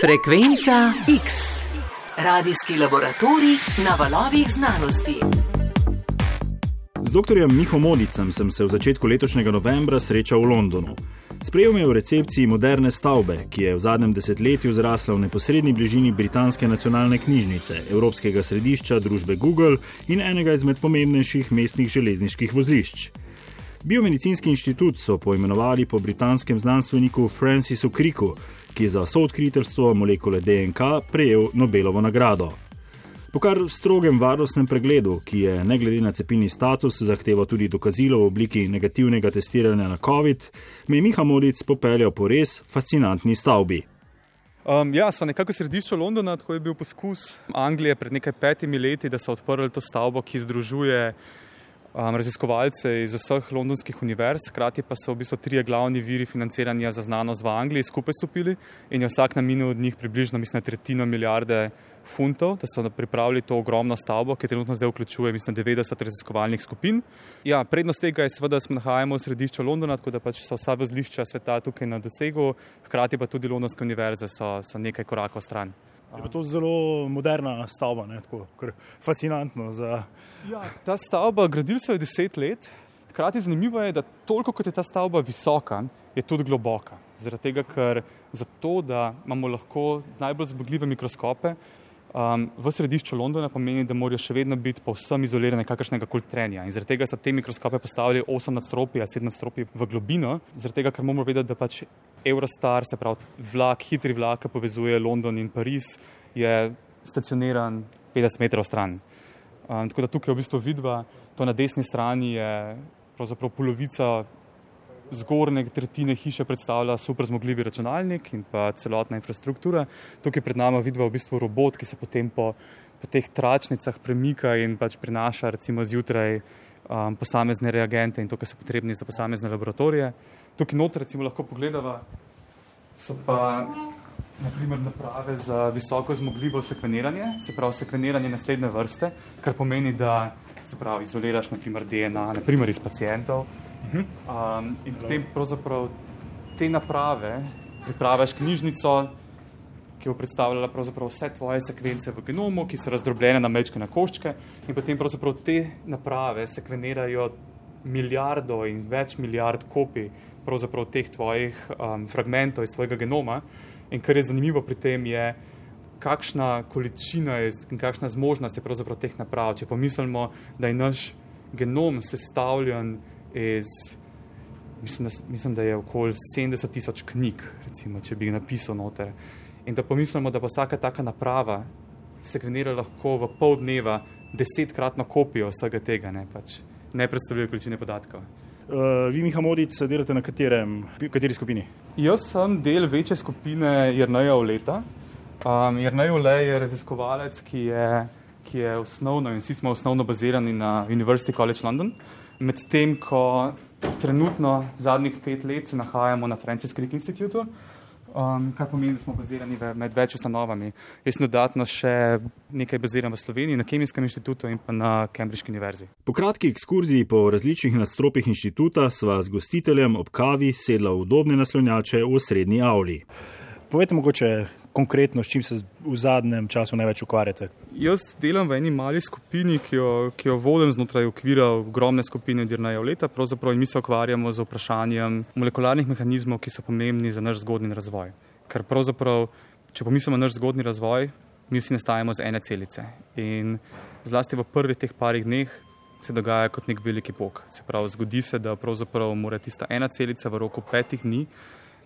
Frekvenca X. Radijski laboratorij na valovih znanosti. Z dr. Miho Modicem sem se v začetku letošnjega novembra srečal v Londonu. Sprejel me je v recepciji moderne stavbe, ki je v zadnjem desetletju zrasla v neposrednji bližini Britanske nacionalne knjižnice, Evropskega središča družbe Google in enega izmed pomembnejših mestnih železniških vozlišč. Biomedicinski inštitut so poimenovali po britanskem znanstveniku Francisu Cricku, ki je za soodkritelstvo molekule DNK prejel Nobelovo nagrado. Po kar strogem varnostnem pregledu, ki je ne glede na cepilni status zahteval tudi dokazilo v obliki negativnega testiranja na COVID, me je Miha Modic popeljal po res fascinantni stavbi. Um, ja, smo nekako v središču Londona, tako je bil poskus Anglije pred nekaj petimi leti, da so odprli to stavbo, ki združuje um, raziskovalce iz vseh londonskih univerz, hkrati pa so v bistvu trije glavni viri financiranja za znanost v Angliji skupaj stopili in je vsak namenil od njih približno, mislim, tretjino milijarde funtov, da so pripravili to ogromno stavbo, ki trenutno zdaj vključuje, mislim, 90 raziskovalnih skupin. Ja, prednost tega je seveda, da se nahajamo v središču Londona, tako da pač so vsa vozlišča sveta tukaj na dosegu, hkrati pa tudi londonske univerze so, so nekaj korakov stran. Je pa to zelo moderna stavba, ne, tako fascinantno. Za... Ja, ta stavba, gradili so jo deset let. Hkrati zanimivo je, da toliko kot je ta stavba visoka, je tudi globoka. Zaradi tega, ker zato, da imamo lahko najbolj zmogljive mikroskope, um, v središču Londona pomeni, da morajo še vedno biti povsem izolirane kakršnega koli trenja. In zaradi tega so te mikroskope postavili 8 nadstropij, 7 nadstropij v globino, zaradi tega, ker moramo vedeti, da pač Eurostar, se pravi vlak, hitri vlak, ki povezuje London in Pariz, je stacioniran 50 metrov stran. Um, tako da tukaj v bistvu vidva, to na desni strani je pravzaprav polovica zgornje tretjine hiše predstavlja super zmogljivi računalnik in pa celotna infrastruktura. Tukaj pred nami vidimo v bistvu robot, ki se potem po, po teh tračnicah premika in pač prinaša recimo zjutraj um, posamezne reagente in to, kar so potrebni za posamezne laboratorije. Tukaj noter recimo lahko pogledava, so pa naprimer naprave za visoko zmogljivo sekveniranje, se pravi sekveniranje naslednje vrste, kar pomeni, da se pravi izoliraš naprimer DNA, naprimer iz pacijentov, Um, in potem pravzaprav te naprave pripraviš knjižnico, ki bo predstavljala vse tvoje sekvence v genomu, ki so razdrobljene na mečke na koščke, in potem pravzaprav te naprave sekvenirajo milijardo in več milijard kopij teh tvojih um, fragmentov iz tvojega genoma. In kar je zanimivo pri tem, je, kakšna količina je in kakšna zmožnost je pravzaprav teh naprav. Če pomislimo, da je naš genom sestavljen iz, mislim, da, mislim, da je okoli 70 tisoč knjig, recimo, če bi jih napisal noter. In da pomislimo, da pa vsaka taka naprava sekvenira lahko v pol dneva desetkratno kopijo vsega tega, ne, pač ne predstavljajo količine podatkov. Uh, vi, Miha Modic, delate na katerem, kateri skupini? Jaz sem del večje skupine Jrneja Oleta. Um, Jrnej Olej je raziskovalec, ki je, ki je osnovno in vsi smo osnovno bazirani na University College London. Uh, medtem ko trenutno zadnjih pet let se nahajamo na Francis Crick Institutu, um, kar pomeni, da smo bazirani med več ustanovami. Jaz dodatno še nekaj baziran v Sloveniji, na Kemijskem inštitutu in pa na Cambridge univerzi. Po kratki ekskurziji po različnih nadstropjih inštituta sva z gostiteljem ob kavi sedla v udobne naslonjače v srednji avli. Povejte mogoče, konkretno, s čim se v zadnjem času največ ukvarjate? Jaz delam v eni mali skupini, ki jo, ki jo vodim znotraj okvira ogromne skupine Dirnaja Leta. Pravzaprav mi se ukvarjamo z vprašanjem molekularnih mehanizmov, ki so pomembni za naš zgodni razvoj. Ker pravzaprav, če pomislimo na naš zgodni razvoj, mi vsi nastajamo z ene celice. In zlasti v prvih teh parih dneh se dogaja kot nek veliki pok. Se pravi, zgodi se, da pravzaprav mora tista ena celica v roku petih dni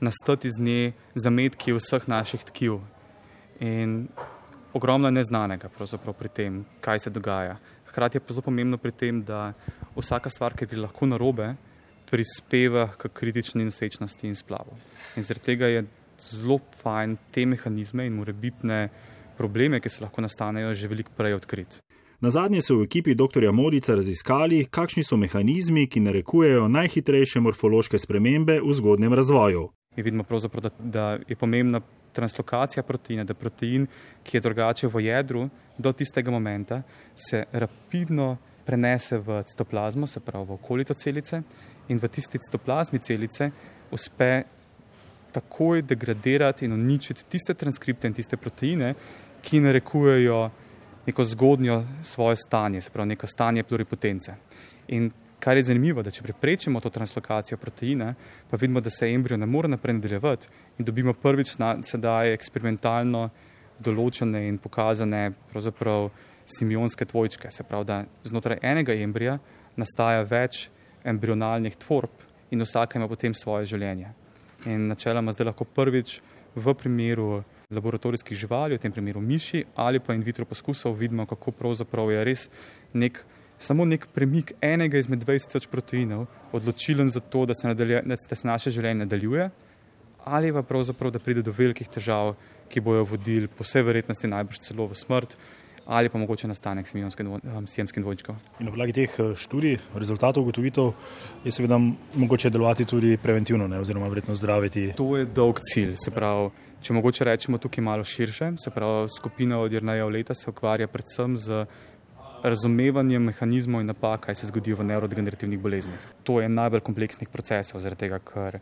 nastati z nje zametki vseh naših tkiv. In ogromno neznanega pri tem, kaj se dogaja. Hkrati je pa zelo pomembno pri tem, da vsaka stvar, ki gre lahko narobe, prispeva k kritični nosečnosti in splavu. In zaradi tega je zelo fajn te mehanizme in morebitne probleme, ki se lahko nastanejo, že veliko prej odkriti. Na zadnje so v ekipi dr. Modica raziskali, kakšni so mehanizmi, ki narekujejo najhitrejše morfološke spremembe v zgodnem razvoju mi vidimo, da, da je pomembna translokacija proteina, da protein, ki je drugačen v jedru, do tistega momenta se rapidno prenese v citoplazmo, se pravi v okolico celice, in v tisti citoplazmi celice uspe takoj degradirati in uničiti tiste transkripte in tiste proteine, ki narekujejo neko zgodnjo svoje stanje, se pravi neko stanje pluripotence. In kar je zanimivo, da če preprečimo to translokacijo proteina, pa vidimo, da se embrio ne more naprej nadaljevati in dobimo prvič na sedaj eksperimentalno določene in pokazane simionske tvojčke, se pravi, da znotraj enega embrija nastaja več embrionalnih tvorb in vsaka ima potem svoje življenje. In načeloma zdaj lahko prvič v primeru laboratorijskih živali, v tem primeru miši ali pa in vitro poskusov vidimo, kako pravzaprav je res nek, samo nek premik enega izmed 20 tisoč proteinov odločilen za to, da se, nadalje, da se naše življenje nadaljuje ali pa pravzaprav, da pride do velikih težav, ki bojo vodili po vsej verjetnosti najbrž celo v smrt ali pa mogoče nastanek sijemskih dvojčkov. In na podlagi teh eh, študij, rezultatov, ugotovitev je seveda mogoče delovati tudi preventivno, ne, oziroma vredno zdraviti. To je dolg cilj. Se pravi, če mogoče rečemo tukaj malo širše, se pravi, skupina od Jrnaja leta se ukvarja predvsem z razumevanjem mehanizmov in napak, kaj se zgodijo v neurodegenerativnih boleznih. To je najbolj kompleksnih procesov, zaradi tega, ker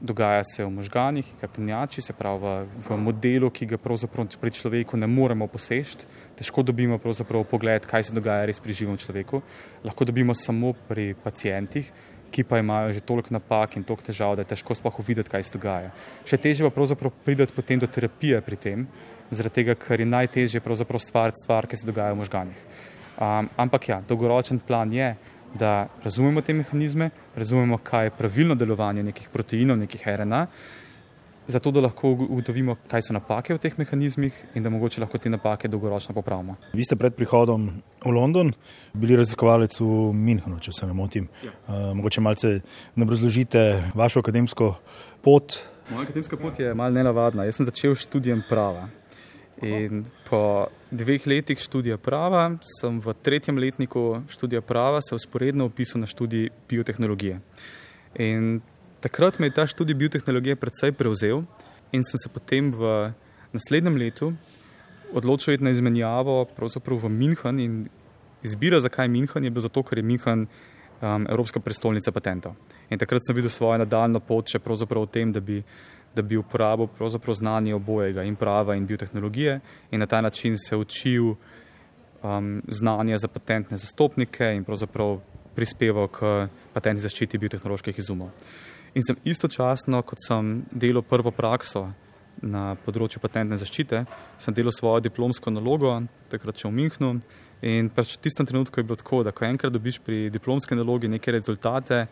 dogaja se v možganjih, heptenjači, se pravi v, v modelu, ki ga pravzaprav pri človeku ne moremo posešti. Težko dobimo pogled, kaj se dogaja res pri živem človeku. Lahko dobimo samo pri pacijentih, ki pa imajo že toliko napak in toliko težav, da je težko sploh uvideti, kaj se dogaja. Še težje pa pravzaprav prideti potem do terapije pri tem, zaradi tega, ker je najtežje pravzaprav stvariti stvar, ki se dogaja v možganjih. Um, ampak ja, dolgoročen plan je, da razumemo te mehanizme, razumemo, kaj je pravilno delovanje nekih proteinov, nekih RNA, zato da lahko ugotovimo, kaj so napake v teh mehanizmih in da mogoče lahko te napake dolgoročno popravimo. Vi ste pred prihodom v London bili raziskovalec v Münchenu, če se ne motim. Ja. Uh, mogoče malce nam razložite vašo akademsko pot. Moja akademska pot je malce nenavadna. Jaz sem začel študijem prava. In po dveh letih študija prava sem v tretjem letniku študija prava se usporedno upisal na študij biotehnologije. In takrat me je ta študij biotehnologije predvsej prevzel in sem se potem v naslednjem letu odločil iti na izmenjavo v München in izbira, zakaj München, je bilo zato, ker je München um, Evropska prestolnica patentov. In takrat sem videl svojo nadaljno pot še pravzaprav v tem, da bi da bi uporabil znanje obojega in prava in biotehnologije in na ta način se učil um, znanje za patentne zastopnike in pravzaprav prispeval k patentni zaščiti biotehnoloških izumov. In sem istočasno, kot sem delal prvo prakso na področju patentne zaščite, sem delal svojo diplomsko nalogo, takrat še v Münchnu. In pač v tistem trenutku je bilo tako, da ko enkrat dobiš pri diplomski nalogi neke rezultate,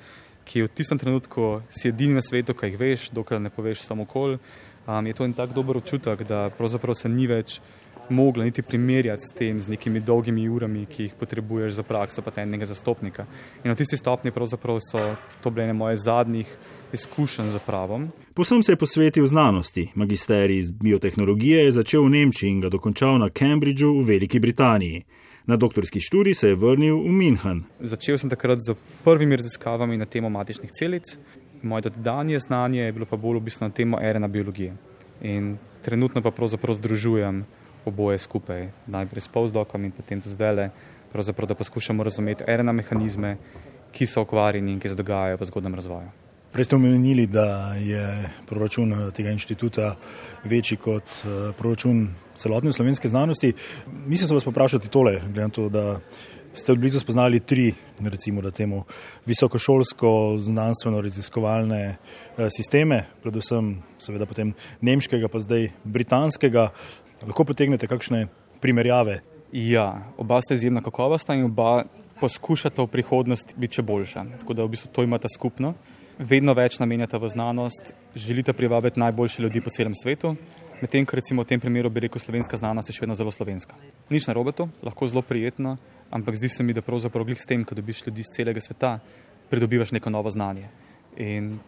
ki v tistem trenutku si edini na svetu, kaj veš, dokler ne poveš samo kol. Um, je to en tak dober občutek, da pravzaprav se ni več mogla niti primerjati s tem, z nekimi dolgimi urami, ki jih potrebuješ za prakso patentnega zastopnika. In na tisti stopni pravzaprav so to bile ene moje zadnjih izkušenj z pravom. Posem se je posvetil znanosti. Magisterij iz biotehnologije je začel v Nemčiji in ga dokončal na Cambridgeu v Veliki Britaniji. Na doktorski študij se je vrnil v München. Začel sem takrat z prvimi raziskavami na temo matičnih celic. Moje dodanje znanje je bilo pa bolj v bistvu na temo RNA biologije. In trenutno pa pravzaprav združujem oboje skupaj, najprej s postdokom in potem tudi zdaj le, da poskušamo razumeti RNA mehanizme, ki so okvarjeni in ki se dogajajo v zgodnem razvoju. Prej ste omenili, da je proračun eh, tega inštituta večji kot eh, proračun celotne slovenske znanosti. Mislim, da se vas poprašati tole, glede na to, da ste blizu spoznali tri, recimo, da temu visokošolsko znanstveno raziskovalne eh, sisteme, predvsem seveda potem nemškega, pa zdaj britanskega. Lahko potegnete kakšne primerjave? Ja, oba sta izjemna kakovostna in oba poskušata v prihodnosti biti še boljša. Tako da v bistvu to imata skupno vedno več namenjate v znanost, želite privabiti najboljše ljudi po celem svetu, medtem ko recimo v tem primeru bi rekel, slovenska znanost je še vedno zelo slovenska. Nič na robotu, lahko zelo prijetno, ampak zdi se mi, da pravzaprav glih s tem, ko dobiš ljudi iz celega sveta, pridobivaš neko novo znanje. In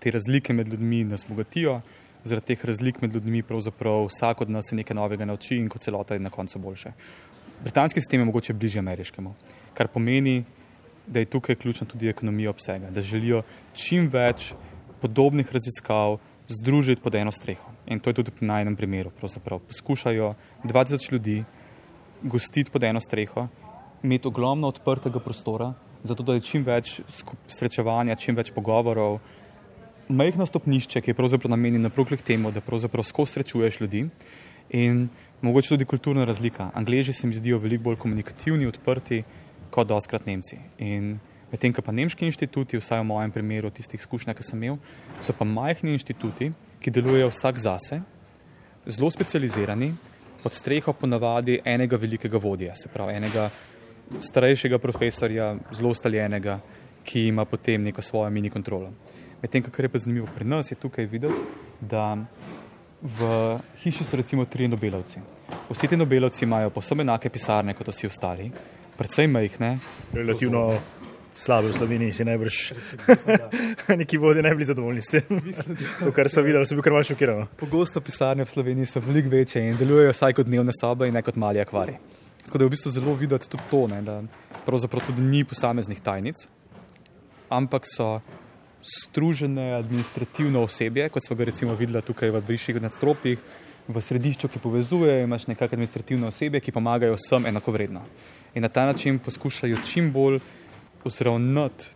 te razlike med ljudmi nas bogatijo, zaradi teh razlik med ljudmi pravzaprav vsak od nas se nekaj novega nauči in kot celota je na koncu boljše. Britanski sistem je mogoče bližje ameriškemu, kar pomeni, da je tukaj ključna tudi ekonomija obsega, da želijo čim več podobnih raziskav združiti pod eno streho. In to je tudi na enem primeru. Poskušajo 20 ljudi gostiti pod eno streho, imeti ogromno odprtega prostora, zato da je čim več srečevanja, čim več pogovorov, majhno stopnišče, ki je pravzaprav namenjeno naproklih temu, da pravzaprav skozi srečuješ ljudi in mogoče tudi kulturna razlika. Angleži se mi zdijo veliko bolj komunikativni, odprti kot doskrat Nemci. In medtem, ko pa nemški inštituti, vsaj v mojem primeru, tistih izkušnjah, ki sem imel, so pa majhni inštituti, ki delujejo vsak zase, zelo specializirani, pod streho ponavadi enega velikega vodja, se pravi enega starejšega profesorja, zelo ustaljenega, ki ima potem neko svojo mini kontrolo. Medtem, kar je pa zanimivo pri nas, je tukaj videti, da v hiši so recimo tri nobelovci. Vsi ti nobelovci imajo posebno enake pisarne kot vsi ostali, predvsej majhne. Relativno slabe v Sloveniji, si najbrž. Neki vodje ne bili zadovoljni s tem. to, kar sem videl, sem bil kar malce šokiran. Pogosto pisarne v Sloveniji so veliko večje in delujejo vsaj kot dnevne sobe in ne kot mali akvari. Tako da je v bistvu zelo videti tudi to, ne, da pravzaprav tudi ni posameznih tajnic, ampak so stružene administrativno osebje, kot smo ga recimo videli tukaj v višjih nadstropjih, v središču, ki povezuje, imaš nekakšne administrativne osebje, ki pomagajo vsem enakovredno. In na ta način poskušajo čim bolj uzravnati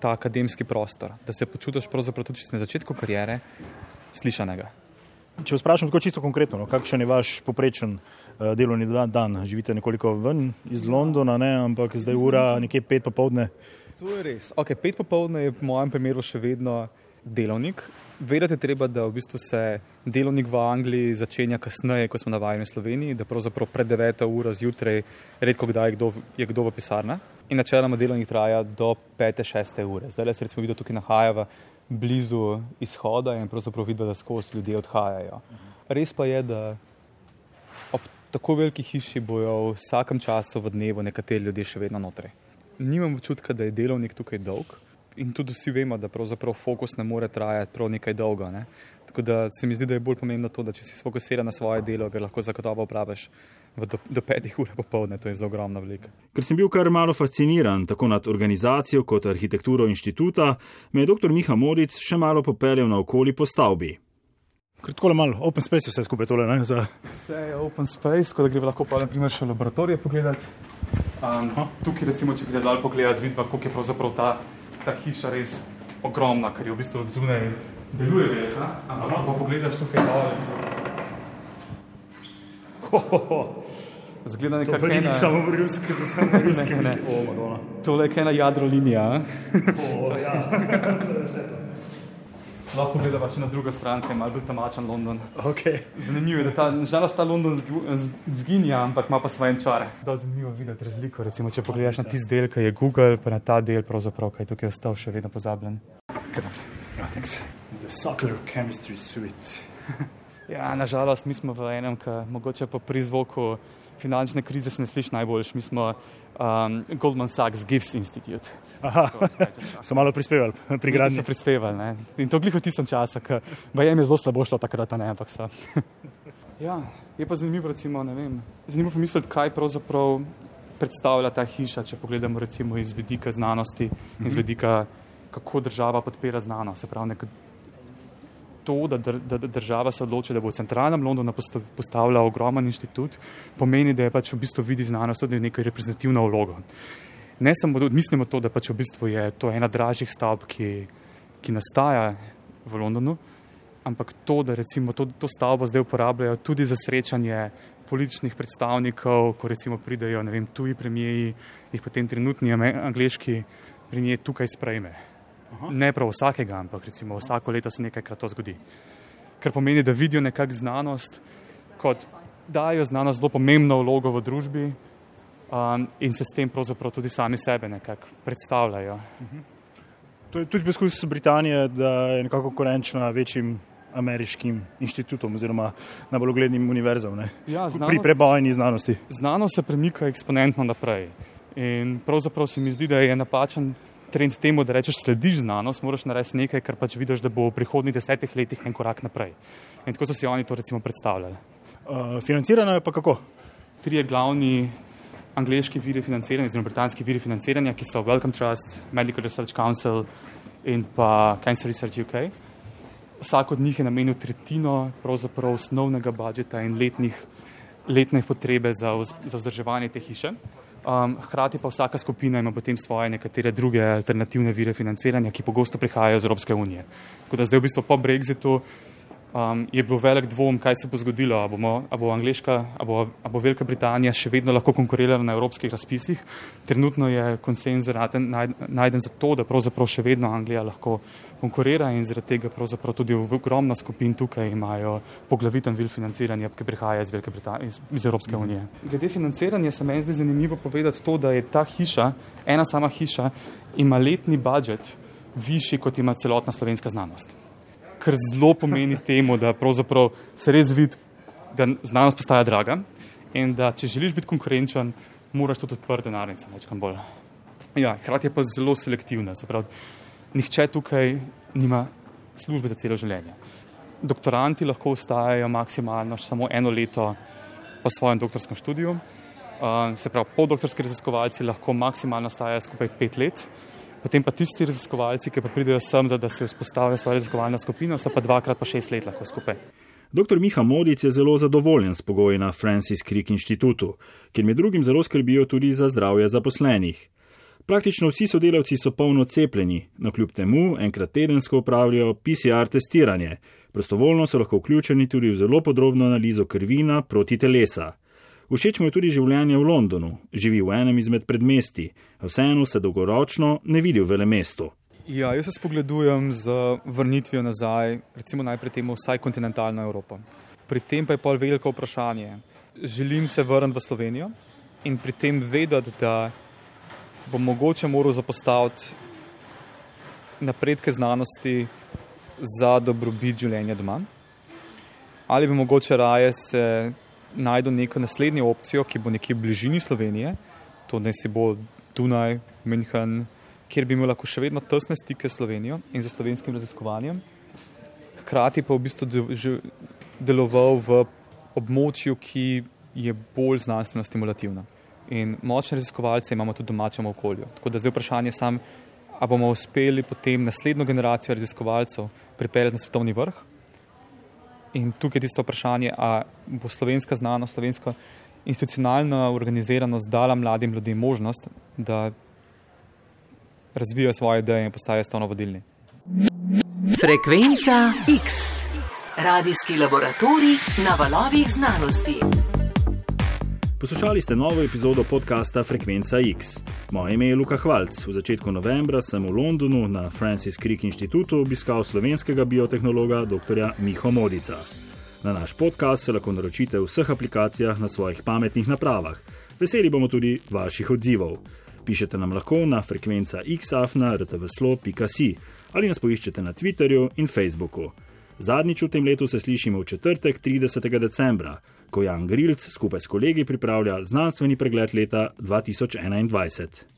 ta akademski prostor, da se počutiš pravzaprav tudi na začetku karijere slišanega. Če vas vprašam tako čisto konkretno, no, kakšen je vaš poprečen uh, delovni dan? Živite nekoliko ven iz Londona, ne? ampak zdaj ura nekje pet popovdne. To je res. Okay, pet popovdne je v mojem primeru še vedno delovnik. Vedeti je treba, da v bistvu se delovnik v Angliji začenja kasneje, kot smo navajeni v Sloveniji, da pravzaprav pred 9. uro zjutraj redko kdaj je kdo, je kdo v pisarna. In načeloma delovnik traja do 5-6 ure. Zdaj se recimo videti tukaj nahajava blizu izhoda in pravzaprav videti, da skozi ljudje odhajajo. Res pa je, da ob tako veliki hiši bojo v vsakem času v dnevu nekateri ljudje še vedno notri. Nimam občutka, da je delovnik tukaj dolg, in tudi vsi vemo, da pravzaprav fokus ne more trajati prav nekaj dolgo. Ne? Tako da se mi zdi, da je bolj pomembno to, da če si fokusiran na svoje delo, ga lahko zagotovo opraviš do, do petih ur popovdne, to je za ogromno veliko. Ker sem bil kar malo fasciniran tako nad organizacijo kot arhitekturo inštituta, me je dr. Miha Moric še malo popeljal naokoli po stavbi. Kratko malo, open space vse skupaj tole, ne? Za... Vse je open space, tako da gre lahko pa naprimer še v laboratorije pogledati. Um, tukaj recimo, če grede dal pogledati, vidva, koliko je pravzaprav ta ta hiša res ogromna, ker je v bistvu od zunaj deluje velika. Ampak, ko pogledaš tukaj dol, zgleda nekako ena... To samo vrjivske, to samo vrjivske. ne, ne. To je ena jadro linija. O, ja. Lahko pogledamo še na drugo stran, ki je malo bolj tamačen London. Okay. Zanimivo je, da ta, žalost ta London zginja, ampak ima pa svoje čare. Da je zanimivo videti razliko. Recimo, če pogledaš na tisti del, ki je Google, pa na ta del, pravzaprav, kaj tukaj je ostal še vedno pozabljen. Ja, thanks. The circular chemistry suite. ja, nažalost, mi smo v enem, ki mogoče po prizvoku finančne krize se ne sliši najboljš. Mi smo um, Goldman Sachs Gifts Institute. Aha, so malo prispevali pri gradnji. So prispevali, ne. In to gliho v tistem času, ker vajem je zelo slabo šlo takrat, ne, ampak so. ja, je pa zanimivo, recimo, ne vem, zanimivo pomisliti, kaj pravzaprav predstavlja ta hiša, če pogledamo recimo iz vidika znanosti in iz mhm. vidika, kako država podpira znanost. Se pravi, nek to, da, da, da država se odloči, da bo v centralnem Londonu postavila ogromen inštitut, pomeni, da je pač v bistvu vidi znanost tudi neko reprezentativno vlogo. Ne samo odmislimo to, da pač v bistvu je to ena dražjih stavb, ki, ki nastaja v Londonu, ampak to, da recimo to, to stavbo zdaj uporabljajo tudi za srečanje političnih predstavnikov, ko recimo pridejo, vem, tuji premijeji, jih potem trenutni angliški premijer tukaj sprejme. Aha. Ne prav vsakega, ampak recimo vsako leto se nekajkrat to zgodi. Ker pomeni, da vidijo nekakšno znanost, kot dajo znanost zelo pomembno vlogo v družbi um, in se s tem pravzaprav tudi sami sebe nekako predstavljajo. Mhm. To je tudi poskus Britanije, da je nekako konkurenčna večjim ameriškim inštitutom oziroma najbolj uglednim univerzam ja, znanost, pri prebojni znanosti. Znanost se premika eksponentno naprej in pravzaprav se mi zdi, da je napačen trend temu, da rečeš, slediš znanost, moraš narediti nekaj, kar pač vidiš, da bo v prihodnjih desetih letih en korak naprej. In tako so si oni to recimo predstavljali. Uh, financirano je pa kako? Trije glavni angliški viri financiranja, oziroma britanski viri financiranja, ki so Wellcome Trust, Medical Research Council in pa Cancer Research UK. Vsak od njih je namenil tretjino osnovnega budžeta in letnih, letne potrebe za, za vzdrževanje te hiše. Um, hkrati pa vsaka skupina ima potem svoje nekatere druge alternativne vire financiranja, ki pogosto prihajajo iz Evropske unije. Tako da zdaj v bistvu po Brexitu um, je bil velik dvom, kaj se bo zgodilo, ali bo, bo Angliška, ali bo, bo Velika Britanija še vedno lahko konkurirala na evropskih razpisih. Trenutno je konsens najden za to, da pravzaprav še vedno Anglija lahko konkurira in zaradi tega pravzaprav tudi v ogromno skupin tukaj imajo poglaviten vil financiranja, ki prihaja iz, iz, iz Evropske unije. Glede financiranja se meni zdi zanimivo povedati to, da je ta hiša, ena sama hiša, ima letni budžet višji, kot ima celotna slovenska znanost kar zelo pomeni temu, da se res vidi, da znanost postaja draga in da če želiš biti konkurenčen, moraš tudi odprti denarnice. Ja, hkrati je pa zelo selektivna. Pravi, nihče tukaj nima službe za celo življenje. Doktoranti lahko ostajajo maksimalno samo eno leto po svojem doktorskem študiju. Uh, se pravi, podoktorski raziskovalci lahko maksimalno ostajajo skupaj pet let. Potem pa tisti raziskovalci, ki pa pridejo sem, da se vzpostavijo svojo raziskovalno skupino, so pa dvakrat po šest let lahko skupaj. Dr. Miha Modic je zelo zadovoljen s pogoji na Francis Crick inštitutu, kjer med drugim zelo skrbijo tudi za zdravje zaposlenih. Praktično vsi sodelavci so polno cepljeni, no kljub temu enkrat tedensko upravljajo PCR testiranje. Prostovoljno so lahko vključeni tudi v zelo podrobno analizo krvina proti telesa. Všeč mu je tudi življenje v Londonu, živi v enem izmed predmesti, a vseeno se dolgoročno ne vidi v velem mestu. Ja, jaz se spogledujem z vrnitvijo nazaj, recimo najprej temu vsaj kontinentalno Evropo. Pri tem pa je pol veliko vprašanje. Želim se vrniti v Slovenijo in pri tem vedeti, da bom mogoče moral zapostaviti napredke znanosti za dobrobit življenja doma. Ali bi mogoče raje se najdu neko naslednjo opcijo, ki bo nekje v bližini Slovenije, to ne si bo Dunaj, München, kjer bi imel lahko še vedno tesne stike s Slovenijo in za slovenskim raziskovanjem, hkrati pa v bistvu deloval v območju, ki je bolj znanstveno stimulativno. In močne raziskovalce imamo tudi v domačem okolju. Tako da zdaj vprašanje sam, ali bomo uspeli potem naslednjo generacijo raziskovalcev pripeljati na svetovni vrh, In tukaj je tisto vprašanje, ali bo slovenska znanost, slovenska institucionalna organiziranost dala mladim ljudem možnost, da razvijajo svoje ideje in postajajo stano vodilni. Frekvenca X, radijski laboratorij na valovih znanosti. Poslušali ste novo epizodo podcasta Frekvenca X. Moje ime je Luka Hvalc. V začetku novembra sem v Londonu na Francis Crick inštitutu obiskal slovenskega biotehnologa dr. Miho Modica. Na naš podcast se lahko naročite v vseh aplikacijah na svojih pametnih napravah. Veseli bomo tudi vaših odzivov. Pišete nam lahko na frekvenca xafna.rtvslo.si ali nas poiščete na Twitterju in Facebooku. Zadnjič v tem letu se slišimo v četrtek 30. decembra, ko Jan Grilc skupaj s kolegi pripravlja znanstveni pregled leta 2021.